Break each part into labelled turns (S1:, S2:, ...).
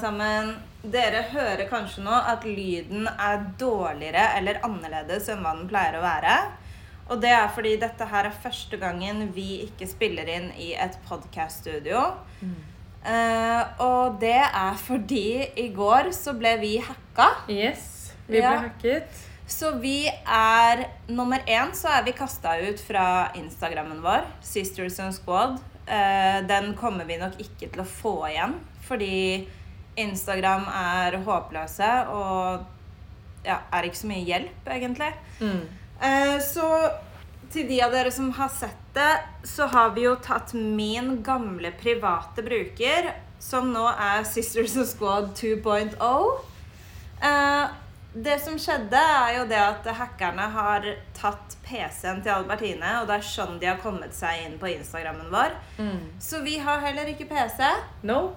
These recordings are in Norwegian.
S1: sammen. Dere hører kanskje nå at lyden er dårligere eller annerledes enn hva den pleier å være. Og det er fordi dette her er første gangen vi ikke spiller inn i et podkaststudio. Mm. Uh, og det er fordi i går så ble vi hacka.
S2: Yes, vi ble
S1: Ja.
S2: hacket.
S1: Så vi er Nummer én så er vi kasta ut fra Instagrammen vår, Sisters and Squad. Uh, den kommer vi nok ikke til å få igjen, fordi Instagram er håpløse og ja, er ikke så mye hjelp, egentlig.
S2: Mm.
S1: Eh, så til de av dere som har sett det, så har vi jo tatt min gamle private bruker, som nå er Sisters of Squad 2.0. Eh, det som skjedde, er jo det at hackerne har tatt PC-en til Albertine, og det er sånn de har kommet seg inn på Instagrammen vår.
S2: Mm.
S1: Så vi har heller ikke PC.
S2: No.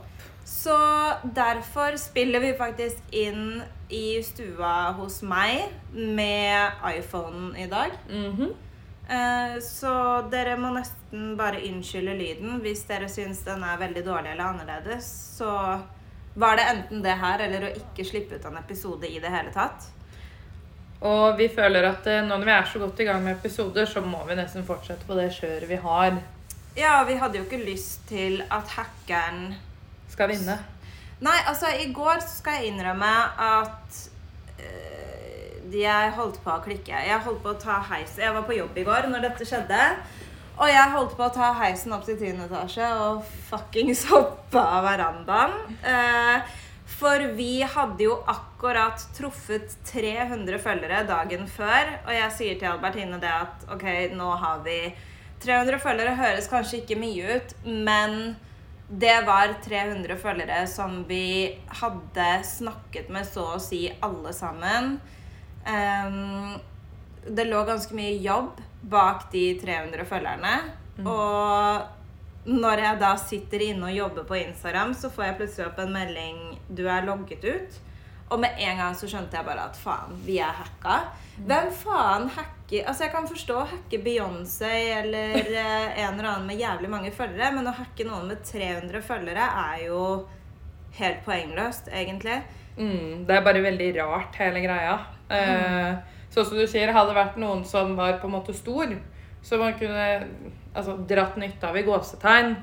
S1: Så derfor spiller vi faktisk inn i stua hos meg med iPhonen i dag.
S2: Mhm.
S1: -hmm. Så dere må nesten bare unnskylde lyden hvis dere syns den er veldig dårlig eller annerledes. Så var det enten det her eller å ikke slippe ut en episode i det hele tatt.
S2: Og vi føler at eh, nå når vi er så godt i gang med episoder, så må vi nesten fortsette på det kjøret vi har.
S1: Ja, vi hadde jo ikke lyst til at hackeren
S2: Skal vinne.
S1: Nei, altså, i går så skal jeg innrømme at eh, jeg holdt på å klikke. Jeg holdt på å ta heis. Jeg var på jobb i går når dette skjedde. Og jeg holdt på å ta heisen opp til 10. etasje og fuckings hoppe av verandaen. Eh, for vi hadde jo akkurat truffet 300 følgere dagen før. Og jeg sier til Albertine det at ok, nå har vi 300 følgere. Høres kanskje ikke mye ut, men det var 300 følgere som vi hadde snakket med så å si alle sammen. Um, det lå ganske mye jobb bak de 300 følgerne. Og når jeg da sitter inne og jobber på Instagram, så får jeg plutselig opp en melding 'Du er logget ut'. Og med en gang så skjønte jeg bare at faen, vi er hacka. Hvem faen hacker Altså, jeg kan forstå å hacke Beyoncé eller eh, en eller annen med jævlig mange følgere, men å hacke noen med 300 følgere er jo helt poengløst, egentlig.
S2: Mm. Det er bare veldig rart, hele greia. Eh, sånn som du sier, hadde det vært noen som var på en måte stor, så man kunne altså, dratt nytte av i gåsetegn,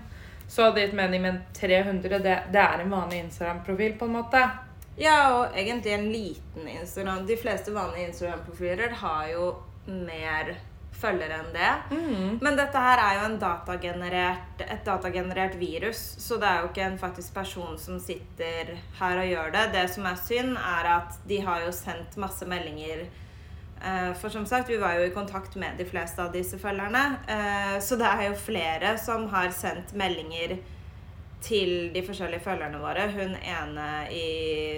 S2: så hadde det gitt mening, men 300, det, det er en vanlig Instagram-profil, på en måte.
S1: Ja, og egentlig en liten Instagram. De fleste vanlige Instagram-profiler har jo mer følgere enn det.
S2: Mm.
S1: Men dette her er jo en datagenerert, et datagenerert virus, så det er jo ikke en faktisk person som sitter her og gjør det. Det som er synd, er at de har jo sendt masse meldinger. Eh, For som sagt, vi var jo i kontakt med de fleste av disse følgerne. eh, Så det er jo flere som har sendt meldinger til de forskjellige følgerne våre. Hun ene i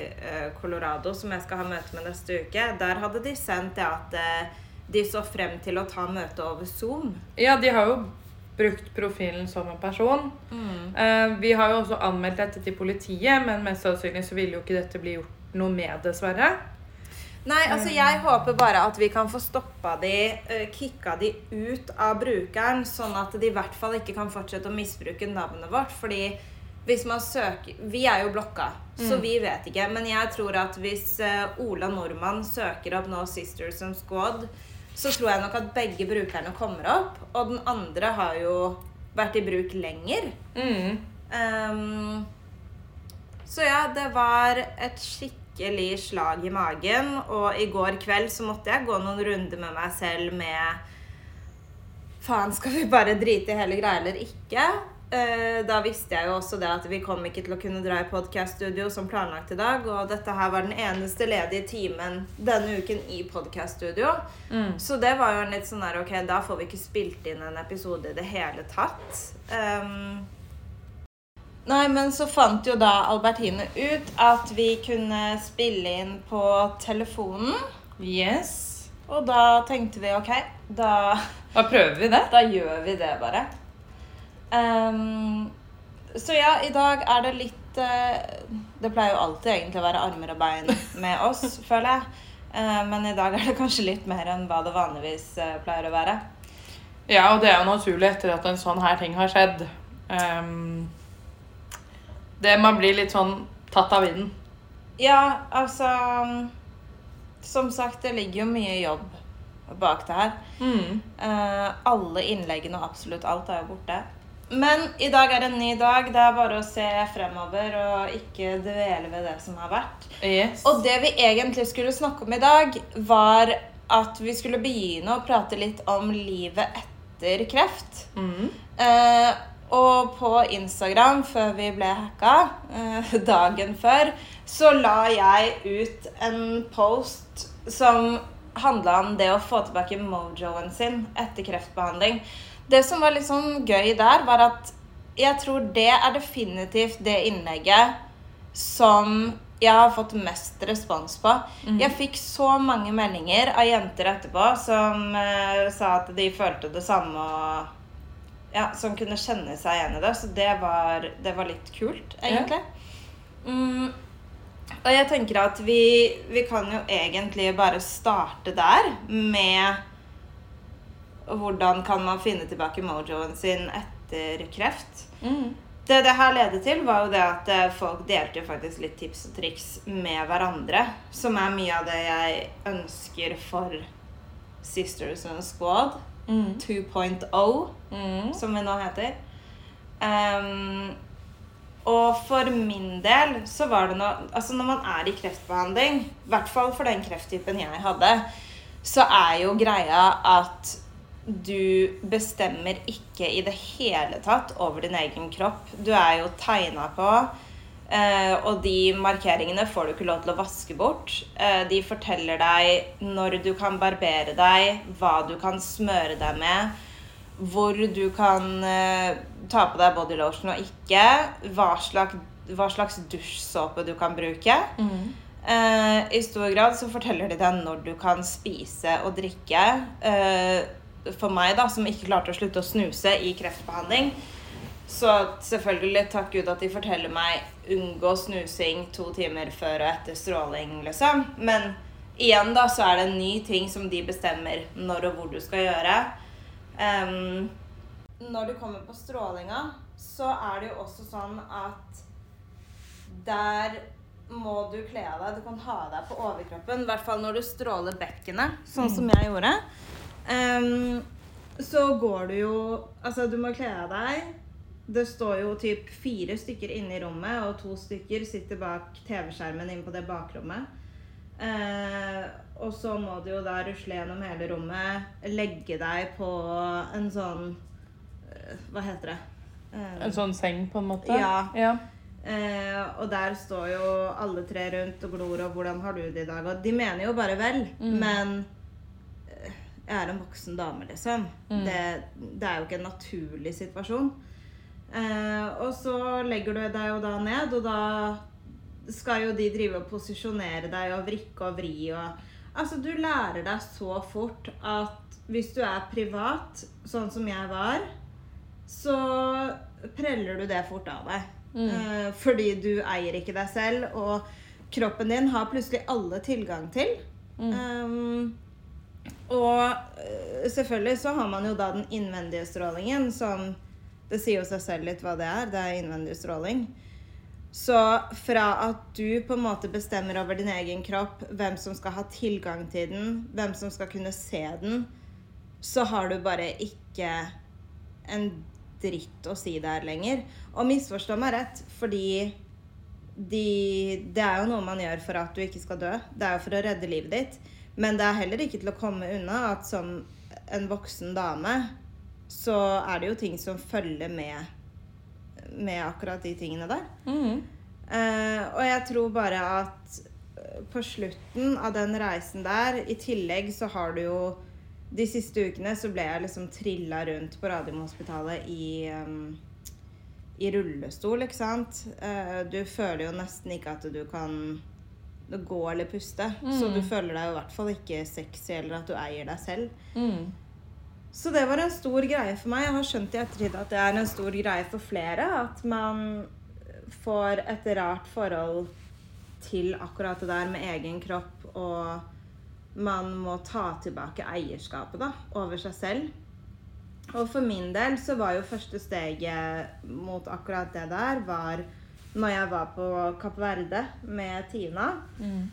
S1: eh, Colorado som jeg skal ha møte med neste uke, der hadde de sendt det at eh, de så frem til å ta møte over Zoom.
S2: Ja, de har jo brukt profilen som en person. Mm. vi har jo også anmeldt dette til politiet, men mest sannsynlig så ville jo ikke dette bli gjort noe med, dessverre.
S1: Nei, altså jeg håper bare at vi kan få stoppa de, eh, kicka de ut av brukeren, sånn at de i hvert fall ikke kan fortsette å misbruke navnet vårt. Fordi hvis man søker Vi er jo blokka, så vi vet ikke. Men jeg tror at hvis eh, Ola Nordmann søker opp nå Sisters and Squad, så tror jeg nok at begge brukerne kommer opp. Og den andre har jo vært i bruk lenger.
S2: Mm.
S1: Um, så ja, det var et skikkelig slag i magen. Og i går kveld så måtte jeg gå noen runder med meg selv med Faen, skal vi bare drite i hele greia eller ikke? Eh, da visste jeg jo også det at vi kom ikke til å kunne dra i podcast-studio som planlagt i dag. Og dette her var den eneste ledige timen denne uken i podcast-studio.
S2: Mm.
S1: Så det var jo en litt sånn der Ok, da får vi ikke spilt inn en episode i det hele tatt. Ehm, nei, men så fant jo da Albertine ut at vi kunne spille inn på telefonen.
S2: Yes.
S1: Og da tenkte vi ok, da,
S2: Da prøver vi det.
S1: da gjør vi det bare. Um, så ja, i dag er det litt uh, Det pleier jo alltid egentlig å være armer og bein med oss, føler jeg. Uh, men i dag er det kanskje litt mer enn hva det vanligvis uh, pleier å være.
S2: Ja, og det er jo naturlig etter at en sånn her ting har skjedd. Ehm, det man blir litt sånn tatt av vinden.
S1: Ja, altså Som sagt, det ligger jo mye jobb bak det her.
S2: Mm.
S1: Uh, alle innleggene og absolutt alt er jo borte. Men i dag er en ny dag. Det er bare å se fremover og ikke dvele ved det som har vært.
S2: Yes.
S1: Og det vi egentlig skulle snakke om i dag, var at vi skulle begynne å prate litt om livet etter kreft.
S2: Mm.
S1: Eh, og på Instagram, før vi ble hacka, eh, dagen før, så la jeg ut en post som handla om det å få tilbake mojoen sin etter kreftbehandling. Det som var litt sånn gøy der, var at jeg tror det er definitivt det innlegget som jeg har fått mest respons på. Jeg fikk så mange meldinger av jenter etterpå som eh, sa at de følte det samme og ja, som kunne kjenne seg igjen i det. Så det var, det var litt kult, egentlig. Mm, og jeg tenker at vi, vi kan jo egentlig bare starte der med hvordan kan man finne tilbake mojoen sin etter kreft.
S2: Mm.
S1: Det det her ledet til, var jo det at eh, folk delte faktisk litt tips og triks med hverandre. Som er mye av det jeg ønsker for Sisters and Squad
S2: Mm.
S1: 2.0
S2: Mm.
S1: som vi nå heter. Um, og for min del så var det noe Altså når man er i kreftbehandling, i hvert fall for den krefttypen jeg hadde, så er jo greia at du bestemmer ikke i det hele tatt over din egen kropp. Du er jo tegna på. Eh, og de markeringene får du ikke lov til å vaske bort. Eh, de forteller deg når du kan barbere deg, hva du kan smøre deg med, hvor du kan eh, ta på deg body lotion og ikke, hva slags, hva slags dusjsåpe du kan bruke.
S2: Mm.
S1: Eh, I stor grad så forteller de deg når du kan spise og drikke. Eh, for meg, da, som ikke klarte å slutte å snuse i kreftbehandling, så selvfølgelig, takk Gud at de forteller meg unngå snusing to timer før og etter stråling, liksom. Men igjen, da, så er det en ny ting som de bestemmer når og hvor du skal gjøre. Um, når du kommer på strålinga, så er det jo også sånn at der må du kle av deg. Du kan ha deg på overkroppen, i hvert fall når du stråler bekkenet, sånn som jeg gjorde. Um, så går du jo Altså, du må kle av deg. Det står jo typ fire stykker inne i rommet, og to stykker sitter bak TV-skjermen inne på det bakrommet. Eh, og så må du jo da rusle gjennom hele rommet, legge deg på en sånn eh, Hva heter det? Eh,
S2: En sånn seng, på en måte?
S1: Ja.
S2: ja.
S1: Eh, og der står jo alle tre rundt og glor og 'hvordan har du det i dag?' Og de mener jo bare vel,
S2: Mm.
S1: men eh, jeg er en voksen dame, liksom.
S2: Mm.
S1: Det, det er jo ikke en naturlig situasjon. Eh, og så legger du deg jo da ned, og da skal jo de drive og posisjonere deg og vrikke og vri og Altså, du lærer deg så fort at hvis du er privat, sånn som jeg var, så preller du det fort av deg.
S2: Mm.
S1: Eh, fordi du eier ikke deg selv, og kroppen din har plutselig alle tilgang til.
S2: Mm.
S1: Um, og eh, selvfølgelig så har man jo da den innvendige strålingen, som Det sier jo seg selv litt hva det er. Det er innvendig stråling. Så fra at du på en måte bestemmer over din egen kropp, hvem som skal ha tilgang til den, hvem som skal kunne se den, så har du bare ikke en dritt å si der lenger. Og misforstå meg rett, fordi de, det er jo noe man gjør for at du ikke skal dø. Det er jo for å redde livet ditt. Men det er heller ikke til å komme unna at som en voksen dame, så er det jo ting som følger med, med akkurat de tingene der.
S2: Mm.
S1: Eh, og jeg tror bare at eh, på slutten av den reisen der, i tillegg så har du jo De siste ukene så ble jeg liksom trilla rundt på Radiumhospitalet i um, i rullestol, ikke sant. Eh, du føler jo nesten ikke at du kan gå eller puste. Så
S2: Mm.
S1: du føler deg jo i hvert fall ikke sexy eller at du eier deg selv.
S2: Mm.
S1: Så det var en stor greie for meg. Jeg har skjønt i ettertid at det er en stor greie for flere. At man får et rart forhold til akkurat det der med egen kropp, og man må ta tilbake eierskapet da, over seg selv. Og for min del så var jo første steget mot akkurat det der var når jeg var på Kapp Verde med Tina.
S2: Mm.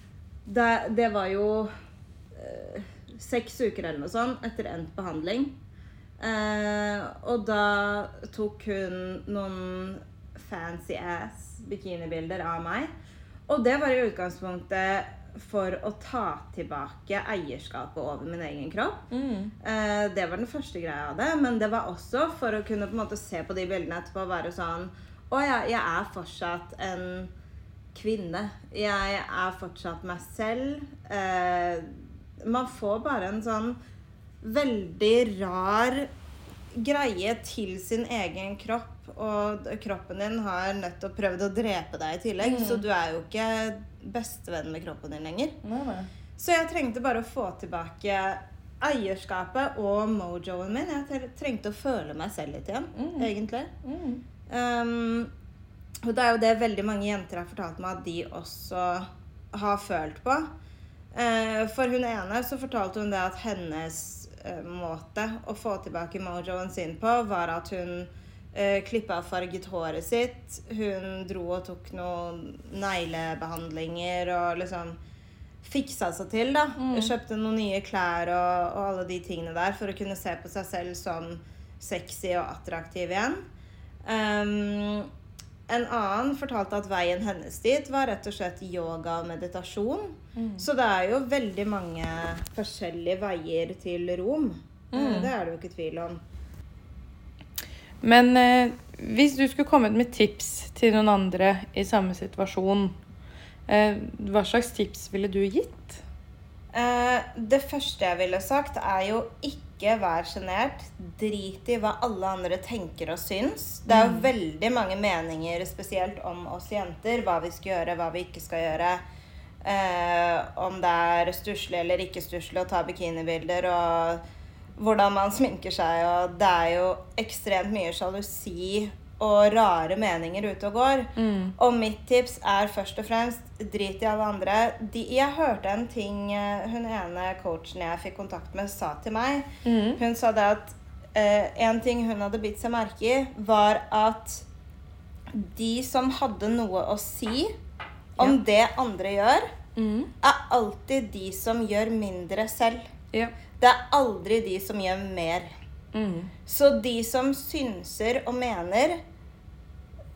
S1: Det, det var jo eh, seks uker eller noe sånt etter endt behandling. Eh, og da tok hun noen fancy ass bikinibilder av meg. Og det var i utgangspunktet for å ta tilbake eierskapet over min egen kropp.
S2: Mm.
S1: Eh, det var den første greia av det. Men det var også for å kunne på en måte se på de bildene etterpå og være sånn Å ja, jeg er fortsatt en kvinne. Jeg er fortsatt meg selv. Eh, man får bare en sånn veldig rar greie til sin egen kropp. Og kroppen din har nettopp prøvd å drepe deg i tillegg, så du er jo ikke bestevenn med kroppen din lenger.
S2: Nei, nei.
S1: Så jeg trengte bare å få tilbake eierskapet og mojoen min. Jeg trengte å føle meg selv litt igjen,
S2: Mm.
S1: egentlig.
S2: Mm.
S1: Um, og det er jo det veldig mange jenter har fortalt meg at de også har følt på. Eh, for hun ene så fortalte hun det at hennes eh, måte å få tilbake mojoen sin på, var at hun uh, klippa og farget håret sitt. Hun dro og tok noen neglebehandlinger og liksom fiksa seg til, da. Kjøpte noen nye klær og, og alle de tingene der for å kunne se på seg selv som sexy og attraktiv igjen. Um, en annen fortalte at veien hennes dit var rett og slett yoga og meditasjon. Så det er jo veldig mange forskjellige veier til Rom. Mm. Det er det jo ikke tvil om.
S2: Men eh, hvis du skulle kommet med tips til noen andre i samme situasjon, eh, hva slags tips ville du gitt?
S1: Eh, det første jeg ville sagt, er jo ikke vær sjenert. Drit i hva alle andre tenker og syns. Det er jo veldig mange meninger, spesielt om oss jenter. Hva vi skal gjøre, hva vi ikke skal gjøre. Eh, om det er stusslig eller ikke stusslig å ta bikinibilder. Og hvordan man sminker seg. Og det er jo ekstremt mye sjalusi og rare meninger ute og går. Og mitt tips er først og fremst drit i alle andre. De, jeg hørte en ting eh, hun ene coachen jeg fikk kontakt med, sa til meg. Hun sa det at eh, en ting hun hadde bitt seg merke i, var at de som hadde noe å si om det andre gjør, er alltid de som gjør mindre selv.
S2: Ja.
S1: Det er aldri de som gjør mer.
S2: Mm.
S1: Så de som synser og mener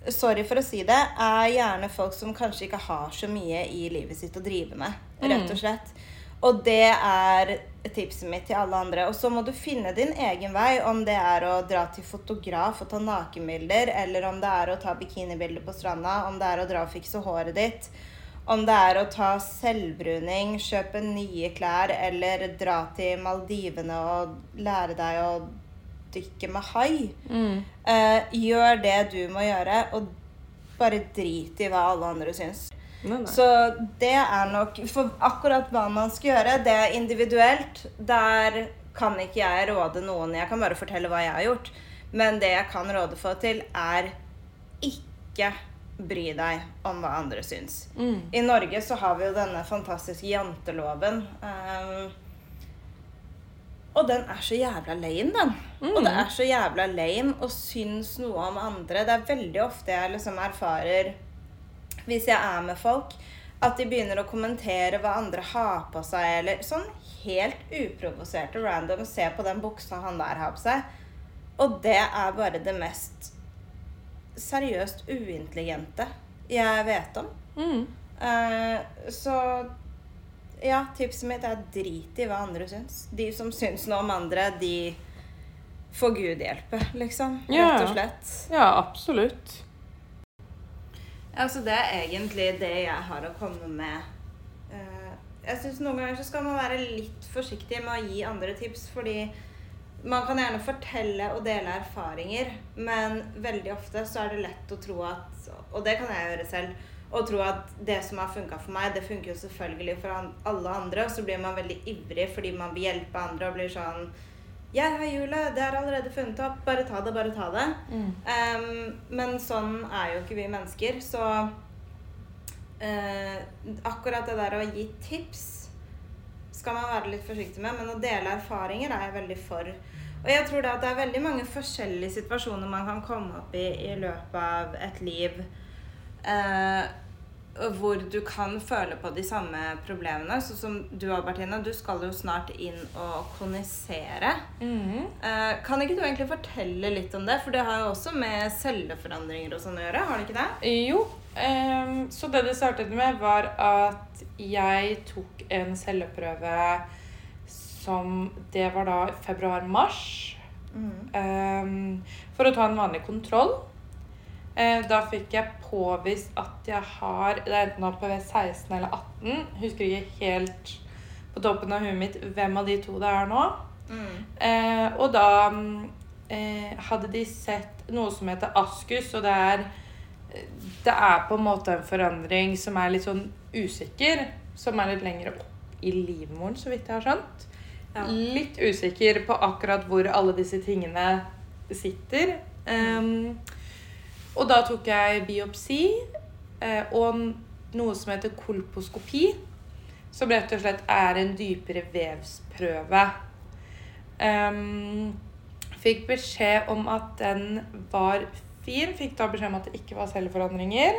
S1: Sorry for å si det, er gjerne folk som kanskje ikke har så mye i livet sitt å drive med. Rett og slett. Og det er tipset mitt til alle andre. Og så må du finne din egen vei, om det er å dra til fotograf og ta nakenbilder, eller om det er å ta bikinibilder på stranda, om det er å dra og fikse håret ditt, om det er å ta selvbruning, kjøpe nye klær, eller dra til Maldivene og lære deg å dykke med hai. Eh, gjør det du må gjøre, og bare drit i hva alle andre syns.
S2: Nei, nei.
S1: Så det er nok For akkurat hva man skal gjøre, det er individuelt. Der kan ikke jeg råde noen. Jeg kan bare fortelle hva jeg har gjort. Men det jeg kan råde for til, er ikke bry deg om hva andre syns.
S2: Mm.
S1: I Norge så har vi jo denne fantastiske janteloven. Um, og den er så jævla lame, den. Og det er så jævla lame å synes noe om andre. Det er veldig ofte jeg liksom erfarer, hvis jeg er med folk, at de begynner å kommentere hva andre har på seg, eller sånn helt uprovosert og random. Se på den buksa han der har på seg. Og det er bare det mest seriøst uintelligente jeg vet om.
S2: Mm.
S1: Uh, så ja, tipset mitt er drit i hva andre syns. De som syns noe om andre, de får Gud hjelpe, liksom.
S2: Ja.
S1: Rett og slett.
S2: Ja, absolutt.
S1: Altså, det er egentlig det jeg har å komme med. Eh, jeg syns noen ganger så skal man være litt forsiktig med å gi andre tips, fordi man kan gjerne fortelle og dele erfaringer, men veldig ofte så er det lett å tro at Og det kan jeg gjøre selv. Å tro at det som har funka for meg, det funker jo selvfølgelig for alle andre. Og så blir man veldig ivrig fordi man vil hjelpe andre og blir sånn Jeg har hjulet, det er allerede funnet opp. Bare ta det, bare ta det. Em, men sånn er jo ikke vi mennesker, så uh, akkurat det der å gi tips skal man være litt forsiktig med, men å dele erfaringer er jeg veldig for. Og jeg tror da at det er veldig mange forskjellige situasjoner man kan komme opp i i løpet av et liv. eh, hvor du kan føle på de samme problemene. Sånn som du, Albertina, du skal jo snart inn og konisere. Eh, kan ikke du egentlig fortelle litt om det? For det har jo også med celleforandringer og sånn å gjøre, har det ikke det?
S2: Jo. Um, så det det startet med, var at jeg tok en celleprøve som Det var da februar-mars. ehm, for å ta en vanlig kontroll. Eh, da fikk jeg påvist at jeg har Det er enten HPV 16 eller 18. Husker ikke helt på toppen av huet mitt hvem av de to det er nå. Eh, og da mm, eh, hadde de sett noe som heter askus, og det er Det er på en måte en forandring som er litt sånn usikker. Som er litt lenger opp i livmoren, så vidt jeg har skjønt.
S1: Ja.
S2: Litt usikker på akkurat hvor alle disse tingene sitter. Em, og da tok jeg biopsi eh, og noe som heter kolposkopi. Som rett og slett er en dypere vevsprøve. Um, fikk beskjed om at den var fin. Fikk da beskjed om at det ikke var celleforandringer.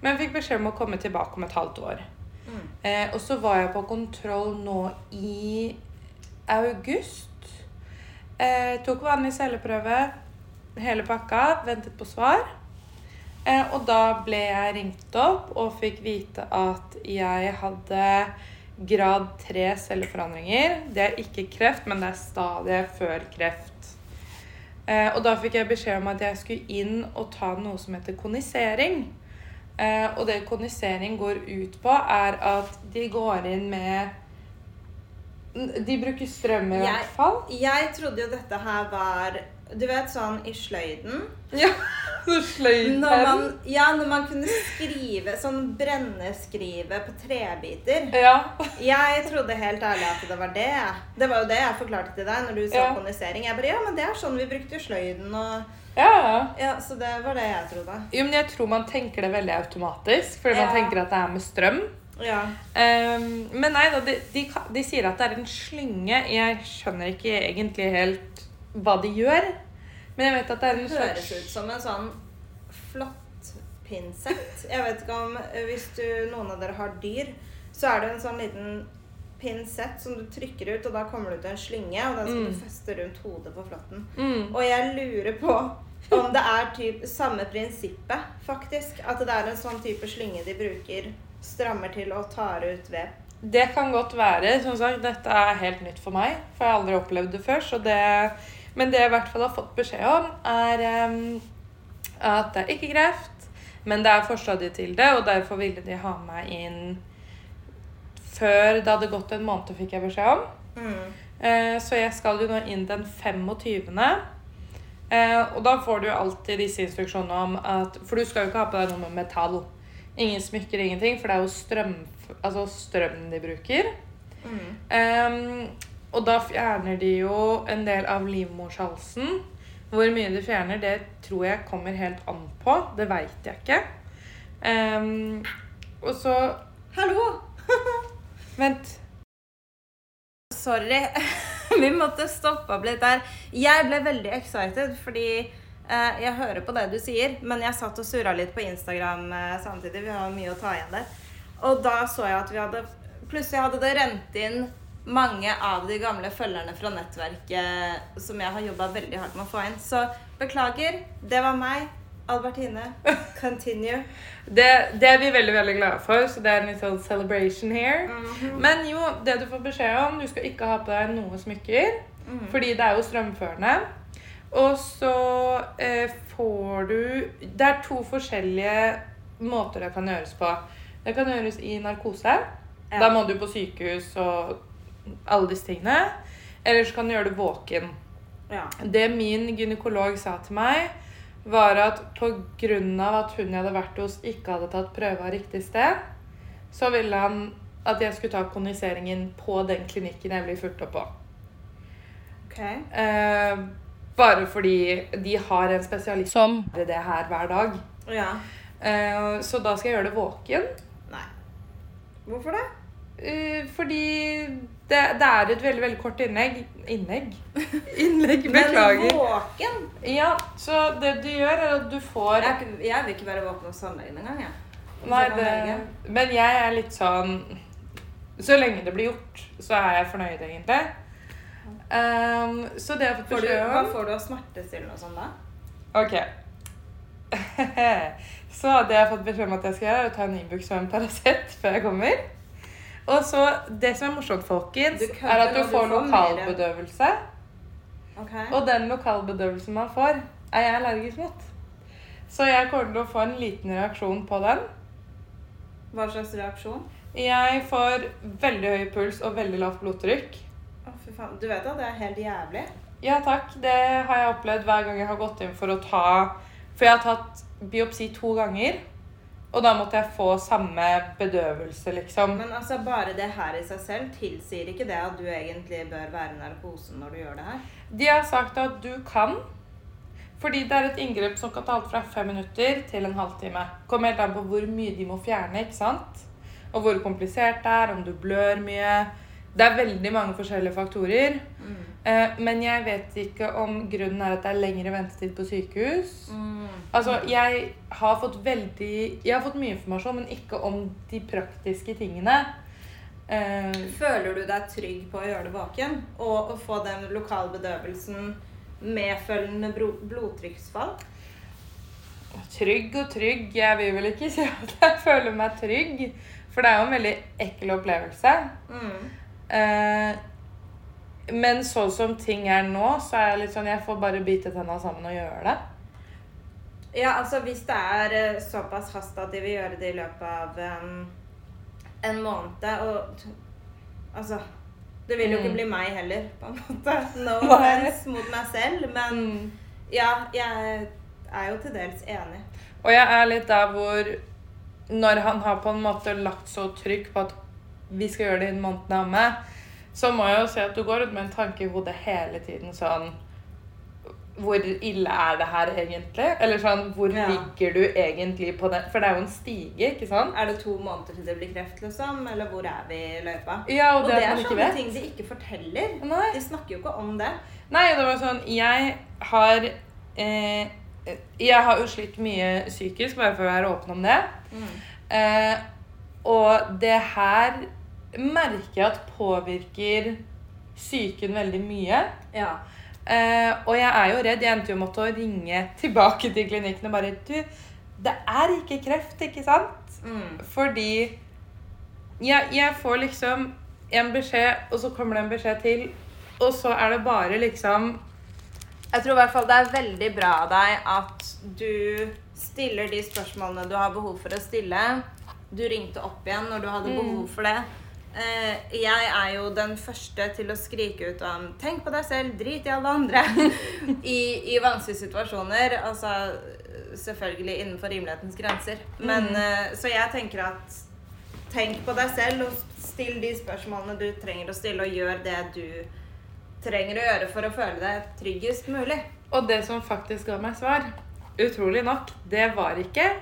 S2: Men fikk beskjed om å komme tilbake om et halvt år. Eh, og så var jeg på kontroll nå i august. Eh, tok vanlig celleprøve, hele pakka, ventet på svar. Eh, og da ble jeg ringt opp og fikk vite at jeg hadde grad 3 celleforandringer. Det er ikke kreft, men det er stadiet før kreft. Eh, og da fikk jeg beskjed om at jeg skulle inn og ta noe som heter konisering. Eh, og det konisering går ut på, er at de går inn med De bruker strøm i
S1: Jeg-
S2: hvert fall.
S1: Jeg trodde jo dette her var Du vet sånn i sløyden
S2: Ja, så sløyden
S1: når man, Ja, når man kunne skrive sånn brenneskrive på trebiter.
S2: Ja.
S1: Jeg trodde helt ærlig at det var det. Det var jo det jeg forklarte til deg når du sa
S2: Ja.
S1: kondisering. Jeg bare, ja, men det er sånn vi brukte sløyden og
S2: ja, ja.
S1: Ja, så det var det jeg trodde.
S2: Jo, men jeg tror man tenker det veldig automatisk, fordi man tenker at det er med strøm.
S1: Ja.
S2: Um, men nei da, de, de, de sier at det er en slynge. Jeg skjønner ikke egentlig helt hva de gjør. Men jeg vet at det er en
S1: Det høres
S2: slags
S1: ut som en sånn flott pinsett. Jeg vet ikke om eh, Hvis du, noen av dere har dyr, så er det en sånn liten pinsett som du trykker ut, og da kommer det ut en slynge, og den skal
S2: Mm.
S1: du feste rundt hodet på flåtten.
S2: mm.
S1: Og jeg lurer på om det er typ samme prinsippet, faktisk. At det er en sånn type slynge de bruker, strammer til og tar ut ved.
S2: Det kan godt være. Som sagt, dette er helt nytt for meg, for jeg har aldri opplevd det før. Så det, men det jeg i hvert fall har fått beskjed om, er um, at det er ikke kreft, men det er forstadiet til det, og derfor ville de ha meg inn før det hadde gått en måned, fikk jeg beskjed om.
S1: Mm.
S2: Uh, Så jeg skal jo nå inn den 25. Uh, Og da får du alltid disse instruksjonene om at For du skal jo ikke ha på deg noe med metall. Ingen smykker, ingenting, for det er jo strøm, altså strøm de bruker.
S1: Mm.
S2: Ehm, og da fjerner de jo en del av livmorshalsen. Hvor mye de fjerner, det tror jeg kommer helt an på. Det veit jeg ikke. Um, og så
S1: Hallo!
S2: Vent.
S1: Sorry. Vi måtte stoppe opp litt der. Jeg ble veldig excited fordi eh, jeg hører på det du sier, men jeg satt og surra litt på Instagram eh, samtidig. Vi har mye å ta igjen der. Og da så jeg at vi hadde Plutselig hadde det rent inn mange av de gamle følgerne fra nettverket som jeg har jobba veldig hardt med å få inn. Så beklager. Det var meg. Albertine. Continue.
S2: Det, det er vi veldig veldig glade for, så det er en litt sånn celebration here. Men jo, det du får beskjed om, du skal ikke ha på deg noe smykker. Fordi det er jo strømførende. Og så eh, får du Det er to forskjellige måter det kan gjøres på. Det kan gjøres i narkose.
S1: Ja.
S2: Da må du på sykehus og alle disse tingene. Eller så kan du gjøre det våken.
S1: Ja.
S2: Det min gynekolog sa til meg, var at pga. at hun jeg hadde vært hos, ikke hadde tatt prøve av riktig sted, så ville han at jeg skulle ta kondiseringen på den klinikken jeg blir fulgt opp på.
S1: Ok.
S2: Eh, bare fordi de har en spesialist som gjør det her hver dag.
S1: Ja.
S2: Eh, så da skal jeg gjøre det våken.
S1: Nei. Hvorfor det?
S2: Eh, fordi det, det er et veldig, veldig kort innlegg. Innlegg? Innlegg, beklager.
S1: Men våken?
S2: Ja, så det du gjør, er at du får
S1: Jeg, jeg vil ikke være våken og tannlegen engang, jeg.
S2: Nei, det, men jeg er litt sånn Så lenge det blir gjort, så er jeg fornøyd, egentlig. Um, så det har fått beskjed om hva
S1: får du av smertestillende og sånn da?
S2: Ok. så det jeg har fått beskjed om at jeg skal gjøre, er å ta en Ibux og en Paracet før jeg kommer. Og så Det som er morsomt, folkens, er at du får lokalbedøvelse.
S1: Okay.
S2: Og den lokalbedøvelsen man får, er jeg allergisk mot. Så jeg kommer til å få en liten reaksjon på den.
S1: Hva slags reaksjon?
S2: Jeg får veldig høy puls og veldig lavt blodtrykk.
S1: Å, fy faen. Du vet da, det er helt jævlig?
S2: Ja takk, det har jeg opplevd hver gang jeg har gått inn for å ta For jeg har tatt biopsi to ganger, og da måtte jeg få samme bedøvelse, liksom.
S1: Men altså, bare det her i seg selv tilsier ikke det at du egentlig bør være i narkosen når du gjør det her?
S2: De har sagt at du kan, fordi det er et inngrep som kan ta alt fra fem minutter til en halvtime. Kommer helt an på hvor mye de må fjerne, ikke sant? Og hvor komplisert det er, om du blør mye. Det er veldig mange forskjellige faktorer.
S1: Mm.
S2: Eh, Men jeg vet ikke om grunnen er at det er lengre ventetid på sykehus.
S1: Mm.
S2: Altså, jeg har fått veldig Jeg har fått mye informasjon, men ikke om de praktiske tingene. Eh,
S1: Føler du deg trygg på å gjøre det våken? Og å få den lokalbedøvelsen medfølgende blodtrykksfall?
S2: trygg og trygg. Jeg vil vel ikke si at jeg føler meg trygg, for det er jo en veldig ekkel opplevelse.
S1: Mm.
S2: Eh, men sånn som ting er nå, så er jeg litt sånn Jeg får bare bite tenna sammen og gjøre det.
S1: Ja, altså hvis det er eh, såpass hast at de vil gjøre det i løpet av um, en måned og Altså Det vil jo ikke
S2: Mm.
S1: bli meg heller, på en måte. No offense mot meg selv, men
S2: Mm.
S1: ja, jeg er jo til dels enig.
S2: Og jeg er litt der hvor Når han har på en måte lagt så trykk på at vi skal gjøre det innen måneden er omme, så må jeg jo si at du går ut med en tanke i hodet hele tiden sånn Hvor ille er det her egentlig? Eller sånn Hvor
S1: Ja.
S2: ligger du egentlig på det? For det er jo en stige, ikke sant?
S1: Er det to måneder til det blir kreft, liksom? Eller hvor er vi i løypa?
S2: Ja, og
S1: Og
S2: det,
S1: det er sånne ting de ikke forteller.
S2: Nei.
S1: De snakker jo ikke om det.
S2: Nei, det var sånn Jeg har eh, Jeg har jo slitt mye psykisk, bare for å være åpen om det. Eh, og det her merker jeg at påvirker psyken veldig mye.
S1: Ja.
S2: Eh, og jeg er jo redd. Jeg endte jo med å ringe tilbake til klinikken og bare Du, det er ikke kreft, ikke sant?
S1: Mm.
S2: Fordi jeg, jeg får liksom en beskjed, og så kommer det en beskjed til, og så er det bare liksom
S1: Jeg tror i hvert fall det er veldig bra av deg at du stiller de spørsmålene du har behov for å stille. Du ringte opp igjen når du hadde
S2: Mm.
S1: behov for det. Eh, jeg er jo den første til å skrike ut om 'tenk på deg selv, drit i alle andre' i, i vanskelige situasjoner. Altså selvfølgelig innenfor rimelighetens grenser. Men,
S2: Mm.
S1: eh, så jeg tenker at tenk på deg selv og still de spørsmålene du trenger å stille, og gjør det du trenger å gjøre for å føle deg tryggest mulig.
S2: Og det som faktisk ga meg svar, utrolig nok, det var ikke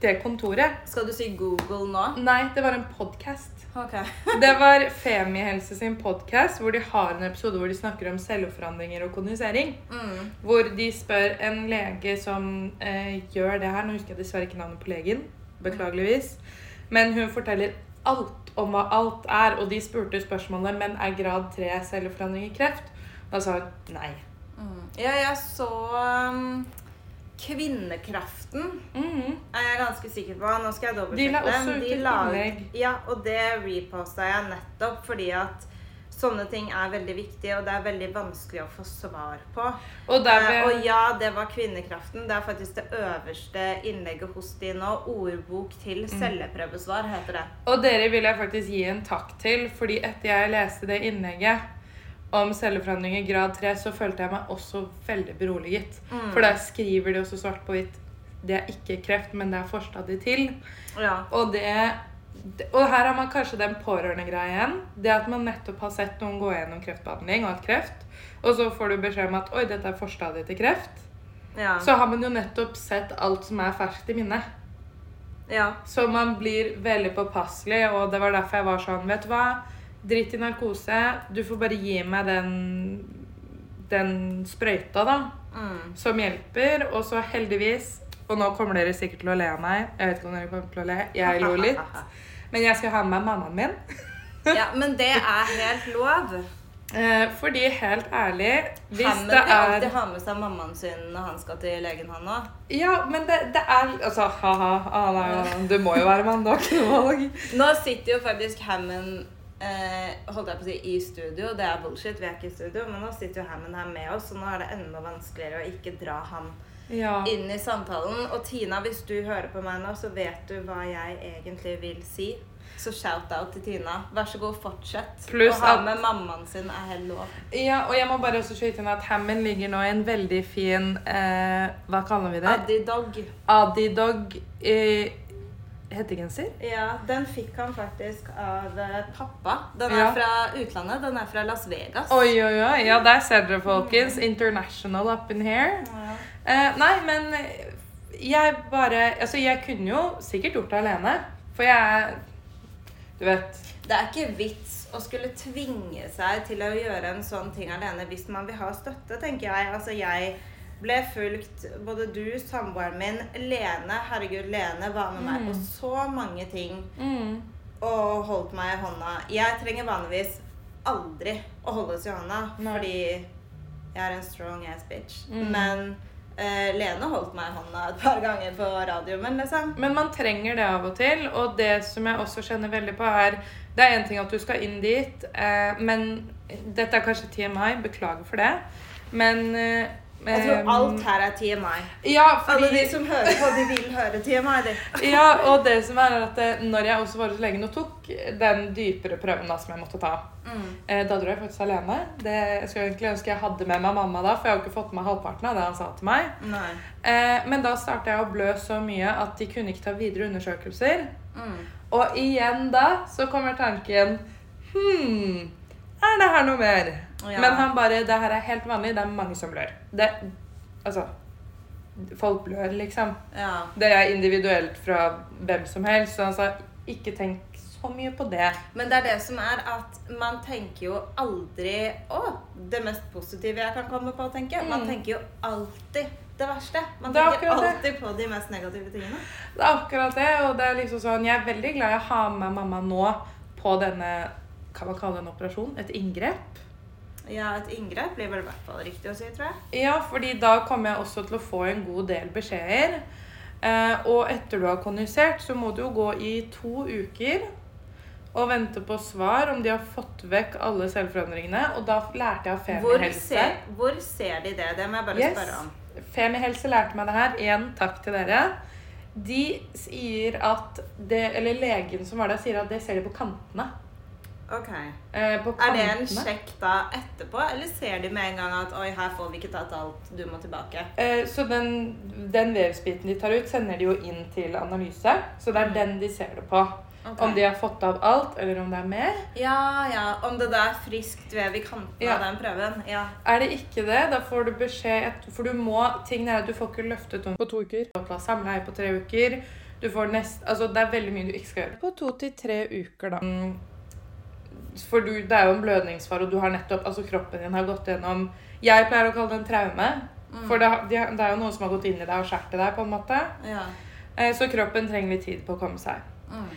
S2: det kontoret.
S1: Skal du si Google nå?
S2: Nei, det var en podkast.
S1: Ok.
S2: Det var Femihelse sin podkast, hvor de har en episode hvor de snakker om celleforandringer og kondisering.
S1: Mm.
S2: Hvor de spør en lege som eh, gjør det her Nå husker jeg dessverre ikke navnet på legen. Beklageligvis. Men hun forteller alt om hva alt er, og de spurte spørsmålet men er grad 3 celleforandring i kreft. Da sa hun nei.
S1: Mm. Ja, jeg så um, Kvinnekraften
S2: Mhm.
S1: er jeg ganske sikker på. Nå skal jeg
S2: De la
S1: dobbeltsjekke
S2: også
S1: den.
S2: ut
S1: De
S2: et innlegg.
S1: Ja, og det reposta jeg nettopp fordi at sånne ting er veldig viktige, og det er veldig vanskelig å få svar på.
S2: Og der
S1: Eh, og ja, det var Kvinnekraften. Det er faktisk det øverste innlegget hos de nå. Ordbok til
S2: Mm.
S1: celleprøvesvar heter det.
S2: Og dere vil jeg faktisk gi en takk til, fordi etter jeg leste det innlegget om celleforandring i grad 3, så følte jeg meg også veldig beroliget.
S1: Mm.
S2: For der skriver de også svart på hvitt det er ikke kreft, men det er forstadiet til.
S1: Ja.
S2: Og, det, og her har man kanskje den pårørendegreia igjen. Det at man nettopp har sett noen gå gjennom kreftbehandling og hatt kreft, og så får du beskjed om at oi, dette er forstadiet til kreft.
S1: ja.
S2: Så har man jo nettopp sett alt som er ferskt i minnet.
S1: Ja.
S2: Så man blir veldig påpasselig, og det var derfor jeg var sånn Vet du hva? Dritt i narkose. Du får bare gi meg den, den sprøyta, da,
S1: Mm.
S2: som hjelper. Og så heldigvis Og nå kommer dere sikkert til å le av meg. Jeg vet ikke om dere kommer til å le. Jeg lo litt. Men jeg skal ha med meg mammaen min.
S1: ja, men det er helt lov.
S2: Eh, fordi helt ærlig Hvis
S1: Han
S2: det
S1: vil alltid
S2: er
S1: ha med seg mammaen sin når han skal til legen, han òg.
S2: Ja, men det, det er Altså, ha-ha. Ah, er Du må jo være mann, du har ikke noe valg.
S1: Nå sitter jo faktisk Hammond holdt jeg på å si, i studio. Det er bullshit, vi er ikke i studio. Men nå sitter jo Hammond her med oss, og nå er det enda vanskeligere å ikke dra han
S2: Ja.
S1: inn i samtalen. Og Tina, hvis du hører på meg nå, så vet du hva jeg egentlig vil si. Så shout-out til Tina. Vær så god, fortsett.
S2: Pluss
S1: Å ha med mammaen sin er helt lov.
S2: ja, og jeg må bare også skyte inn at Hammond ligger nå i en veldig fin eh, Hva kaller vi det?
S1: Adidog.
S2: Adidog eh, hettegenser.
S1: Ja, den fikk han faktisk av eh, pappa. Den er
S2: Ja.
S1: fra utlandet. Den er fra Las Vegas.
S2: Oi, oi, oi. Ja, der ser dere, folkens. International up in here.
S1: Ja.
S2: Eh, nei, men jeg bare Altså, jeg kunne jo sikkert gjort det alene. For jeg Du vet.
S1: Det er ikke vits å skulle tvinge seg til å gjøre en sånn ting alene hvis man vil ha støtte, tenker jeg. Altså, jeg ble fulgt Både du, samboeren min, Lene Herregud, Lene var med meg
S2: Mm.
S1: på så mange ting
S2: Mm.
S1: og holdt meg i hånda. Jeg trenger vanligvis aldri å holdes i hånda
S2: Nei.
S1: fordi jeg er en strong ass bitch.
S2: Mm.
S1: Men uh, Lene holdt meg i hånda et par ganger på radioen, liksom.
S2: Men man trenger det av og til, og det som jeg også kjenner veldig på, er Det er én ting at du skal inn dit, uh, men dette er kanskje TMI, beklager for det, men eh,
S1: Jeg tror alt her er TMI.
S2: Ja,
S1: Alle de som hører på, de vil høre TMI. De.
S2: Ja, og det som er at eh, når jeg også var hos legen og tok den dypere prøven da, som jeg måtte ta
S1: Mm.
S2: eh, Da dro jeg faktisk alene. Det, jeg skulle egentlig ønske jeg hadde med meg mamma da, for jeg har jo ikke fått med halvparten av det han sa til meg.
S1: Nei.
S2: Eh, men da starta jeg å blø så mye at de kunne ikke ta videre undersøkelser.
S1: Mm.
S2: Og igjen da så kommer tanken Hm, er det her noe mer?
S1: Ja.
S2: Men han bare Det her er helt vanlig. Det er mange som blør. Det Altså Folk blør, liksom.
S1: Ja.
S2: Det er individuelt fra hvem som helst. Så han sa ikke tenk så mye på det.
S1: Men det er det som er at man tenker jo aldri Å, det mest positive jeg kan komme på å tenke. Man
S2: Mm.
S1: tenker jo alltid det verste. Man
S2: Det er
S1: tenker
S2: alltid det.
S1: på de mest negative tingene.
S2: Det er akkurat det. Og det er liksom sånn Jeg er veldig glad jeg har med mamma nå på denne Kan man kalle det en operasjon? Et inngrep?
S1: Ja, et inngrep blir vel i hvert fall riktig å si, tror jeg.
S2: Ja, fordi da kommer jeg også til å få en god del beskjeder. Eh, og etter du har kondisert, så må du jo gå i to uker og vente på svar om de har fått vekk alle selvforandringene. Og da lærte jeg av
S1: Hvor
S2: Femihelse.
S1: ser, hvor ser de det? Det må jeg bare
S2: Yes.
S1: spørre om.
S2: Femihelse lærte meg det her. Igjen takk til dere. De sier at det, Eller legen som var der, sier at det ser de på kantene.
S1: Ok.
S2: Eh,
S1: Er det en sjekk da etterpå, eller ser de med en gang at oi, her får vi ikke tatt alt, du må tilbake?
S2: Eh, så den, den vevsbiten de tar ut, sender de jo inn til analyse. Så det er den de ser det på.
S1: Okay.
S2: Om de har fått av alt, eller om det er mer.
S1: Ja, ja. Om det da er friskt vev i kanten
S2: Ja.
S1: av den prøven. Ja.
S2: Er det ikke det, da får du beskjed et- For du må Ting er at du får ikke løftet om på to uker. Samleie på tre uker. Du får nest, altså Det er veldig mye du ikke skal gjøre. På to til tre uker, da. Mm. For du, det er jo en blødningsfare, og du har nettopp Altså kroppen din har gått gjennom Jeg pleier å kalle det en traume. For det, det er jo noen som har gått inn i deg og skåret deg, på en måte.
S1: ja.
S2: Eh, Så kroppen trenger litt tid på å komme seg.
S1: Mm.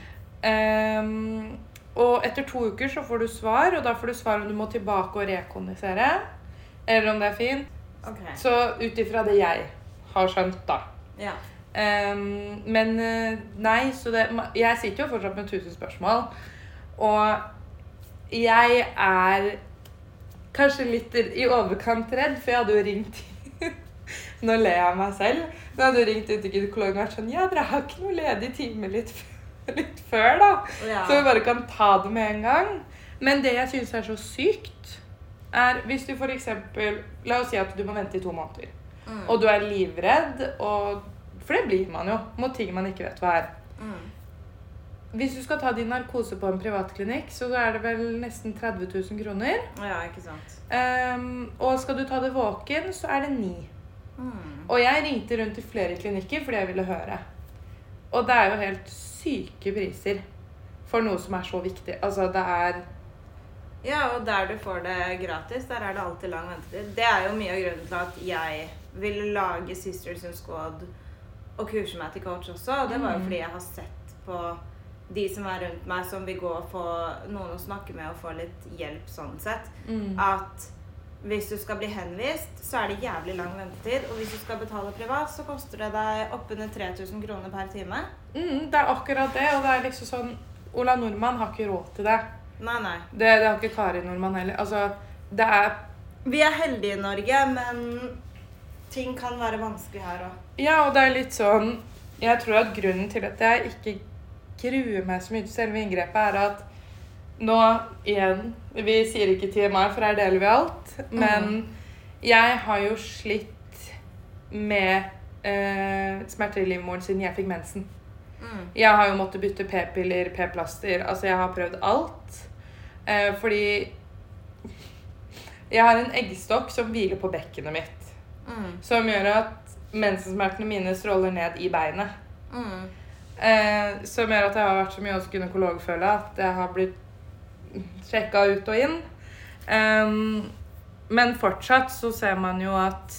S2: Ehm, og etter to uker så får du svar, og da får du svar om du må tilbake og rekondisere. Eller om det er fint.
S1: Okay.
S2: Så ut ifra det jeg har skjønt, da.
S1: Ja.
S2: Um, men eh, nei, så det Jeg sitter jo fortsatt med tusen spørsmål. Og jeg er kanskje litt i overkant redd, for jeg hadde jo ringt Nå ler jeg av meg selv. Men jeg hadde jo ringt ut, til gynekologen og vært sånn Ja, dere har ikke noe ledig time litt, litt før, da.
S1: Ja.
S2: Så vi bare kan ta det med en gang. Men det jeg syns er så sykt, er hvis du f.eks. La oss si at du må vente i to måneder.
S1: Mm.
S2: Og du er livredd, og, for det blir man jo, mot ting man ikke vet hva er. Hvis du skal ta din narkose på en privatklinikk, så er det vel nesten 30 000 kroner.
S1: Ja, ikke sant.
S2: Um, og skal du ta det våken, så er det ni.
S1: Mm.
S2: Og jeg ringte rundt til flere klinikker fordi jeg ville høre. Og det er jo helt syke priser for noe som er så viktig. Altså, det er
S1: Ja, og der du får det gratis, der er det alltid lang ventetid. Det er jo mye av grunnen til at jeg ville lage Sisters in Squad og kurse meg til coach også. Og det var jo
S2: Mm.
S1: fordi jeg har sett på de som er rundt meg, som vil gå og få noen å snakke med og få litt hjelp sånn sett.
S2: mm.
S1: At hvis du skal bli henvist, så er det jævlig lang ventetid. Og hvis du skal betale privat, så koster det deg oppunder 3000 kroner per time.
S2: Mm, det er akkurat det, og det er liksom sånn Ola Nordmann har ikke råd til det.
S1: Nei, nei.
S2: Det, det har ikke Kari Nordmann heller. Altså, det er
S1: Vi er heldige i Norge, men ting kan være vanskelig her òg.
S2: Ja, og det er litt sånn Jeg tror at grunnen til at jeg ikke gruer meg så mye til selve inngrepet, er at nå igjen Vi sier ikke TMI, for her deler vi alt. Men jeg har jo slitt med eh, smerter i livmoren siden jeg fikk mensen.
S1: Mm.
S2: Jeg har jo måttet bytte p-piller, p-plaster. Altså, jeg har prøvd alt. Eh, fordi jeg har en eggstokk som hviler på bekkenet mitt.
S1: Mm.
S2: Som gjør at mensensmertene mine stråler ned i beinet.
S1: Mm.
S2: Eh, som gjør at jeg har vært så mye hos gynekolog, føler jeg. At jeg har blitt sjekka ut og inn. Um, men fortsatt så ser man jo at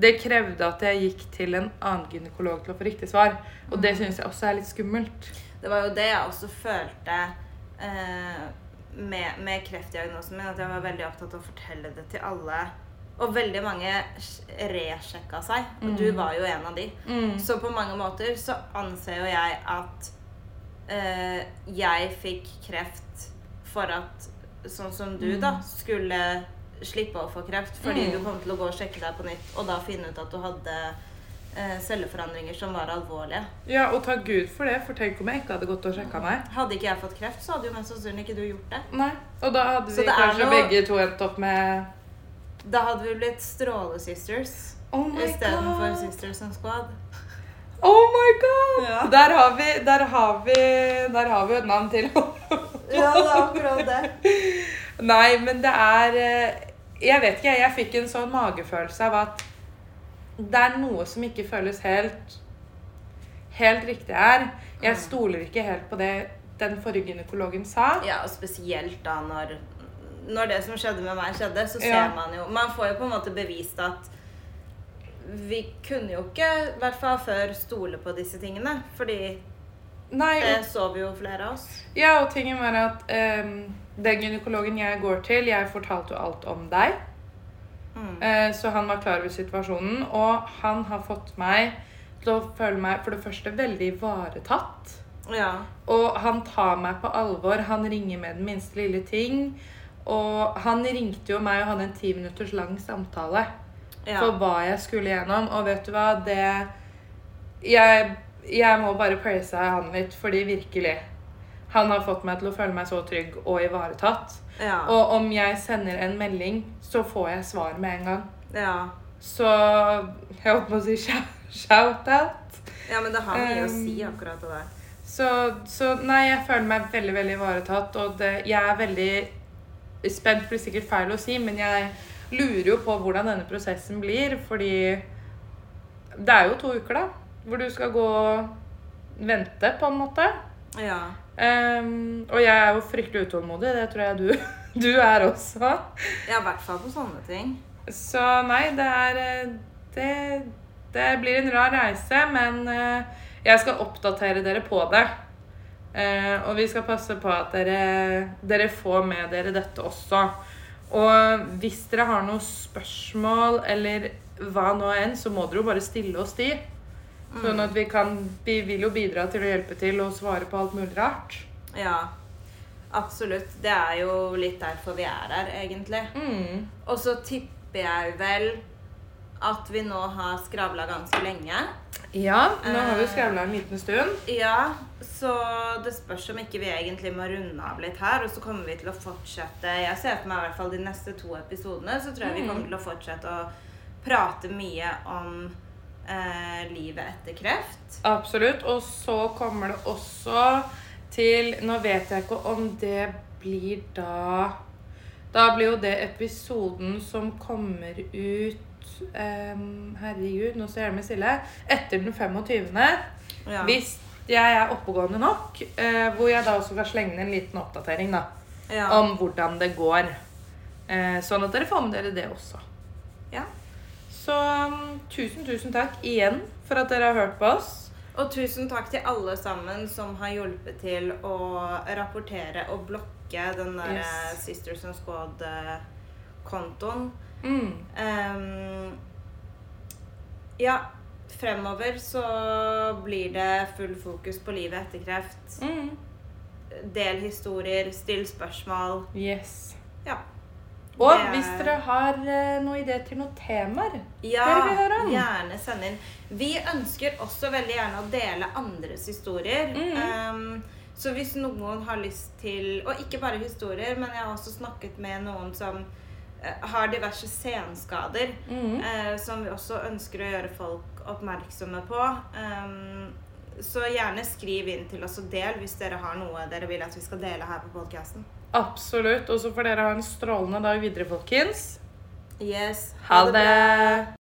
S2: det krevde at jeg gikk til en annen gynekolog til å få riktig svar. Og det syns jeg også er litt skummelt.
S1: Det var jo det jeg også følte eh, med, med kreftdiagnosen min. At jeg var veldig opptatt av å fortelle det til alle. Og veldig mange sj- resjekka seg. Og du
S2: Mm.
S1: var jo en av de. Så på mange måter så anser jo jeg at eh, jeg fikk kreft for at sånn som du, da, skulle slippe å få kreft. Fordi
S2: Mm.
S1: du kom til å gå og sjekke deg på nytt, og da finne ut at du hadde eh, celleforandringer som var alvorlige.
S2: Ja, og takk Gud for det, for tenk om jeg ikke hadde gått og sjekka meg.
S1: Hadde ikke jeg fått kreft, så hadde jo mest sannsynlig ikke du gjort det.
S2: Nei. Og da hadde vi kanskje
S1: noe-
S2: begge to endt opp med
S1: Da hadde vi blitt Stråle-sisters
S2: Oh
S1: istedenfor! Sisters and Squad.
S2: Oh my god!
S1: Ja.
S2: Der har vi Der har vi Der har vi et navn til.
S1: Ja, det er akkurat det.
S2: Nei, men det er eh, Jeg vet ikke, jeg fikk en sånn magefølelse av at det er noe som ikke føles helt helt riktig her. Jeg
S1: Mm.
S2: stoler ikke helt på det den forrige gynekologen sa.
S1: Ja, og spesielt da når, når det som skjedde med meg, skjedde, så ser
S2: Ja.
S1: man jo Man får jo på en måte bevist at vi kunne jo ikke, i hvert fall før, stole på disse tingene. Fordi
S2: Nei,
S1: det så vi jo flere av oss.
S2: ja, og tingen var at um, den gynekologen jeg går til, jeg fortalte jo alt om deg.
S1: Mm.
S2: Uh, Så han var klar over situasjonen, og han har fått meg til å føle meg for det første veldig ivaretatt.
S1: Ja.
S2: Og han tar meg på alvor. Han ringer med den minste lille ting. Og han ringte jo meg og hadde en ti minutters lang samtale
S1: ja.
S2: for hva jeg skulle gjennom. Og vet du hva, det Jeg, jeg må bare praise han litt, fordi virkelig Han har fått meg til å føle meg så trygg og ivaretatt.
S1: ja.
S2: Og om jeg sender en melding, så får jeg svar med en gang.
S1: ja.
S2: Så jeg holdt på å si shout- shout-out.
S1: ja, men det har mye å
S2: Um,
S1: si, akkurat det der.
S2: Så, så nei, jeg føler meg veldig veldig ivaretatt. Og det, jeg er veldig spent, blir sikkert feil å si, men jeg lurer jo på hvordan denne prosessen blir. Fordi det er jo to uker, da, hvor du skal gå og vente, på en måte.
S1: Ja.
S2: Um, og jeg er jo fryktelig utålmodig. Det tror jeg du, du er også.
S1: ja, i hvert fall på sånne ting.
S2: Så nei, det er eh, Det, det blir en rar reise, men eh, jeg skal oppdatere dere på det. Eh, og vi skal passe på at dere, dere får med dere dette også. Og hvis dere har noen spørsmål eller hva nå enn, så må dere jo bare stille oss de. Sånn at vi kan Vi vil jo bidra til å hjelpe til og svare på alt mulig rart.
S1: Ja. Absolutt. Det er jo litt derfor vi er her, egentlig.
S2: Mm.
S1: Og så tipper jeg vel at vi nå har skravla ganske lenge.
S2: Ja, nå har vi skravla en liten stund.
S1: Ja, så det spørs om ikke vi egentlig må runde av litt her. Og så kommer vi til å fortsette Jeg ser for meg i hvert fall de neste to episodene. Så tror jeg vi
S2: Mm.
S1: kommer til å fortsette å prate mye om eh, livet etter kreft.
S2: Absolutt. Og så kommer det også til Nå vet jeg ikke om det blir da Da blir jo det episoden som kommer ut em, Herregud, nå står jeg hjemme stille. Etter den 25.
S1: Ja.
S2: Hvis jeg er oppegående nok, uh, hvor jeg da også skal slenge inn en liten oppdatering da,
S1: Ja.
S2: om hvordan det går. Uh, sånn at dere får med dere det også.
S1: ja.
S2: Så um, tusen, tusen takk igjen for at dere har hørt på oss.
S1: Og tusen takk til alle sammen som har hjulpet til å rapportere og blokke den der
S2: Yes.
S1: Sisters and Squad-kontoen.
S2: Mm.
S1: Um, ja, fremover så blir det full fokus på livet etter kreft.
S2: Mm.
S1: Del historier, still spørsmål.
S2: Yes.
S1: Ja.
S2: Og
S1: Det
S2: hvis dere har eh, noen idé til noen temaer
S1: Ja,
S2: Dere vil høre om.
S1: gjerne send inn. Vi ønsker også veldig gjerne å dele andres historier.
S2: Mm.
S1: Um, så hvis noen har lyst til Og ikke bare historier, men jeg har også snakket med noen som har diverse senskader.
S2: mm.
S1: eh, som vi også ønsker å gjøre folk oppmerksomme på. Um, så gjerne skriv inn til oss og del hvis dere har noe dere vil at vi skal dele her på podkasten.
S2: Absolutt. Og så får dere ha en strålende dag videre, folkens.
S1: Yes.
S2: Ha det!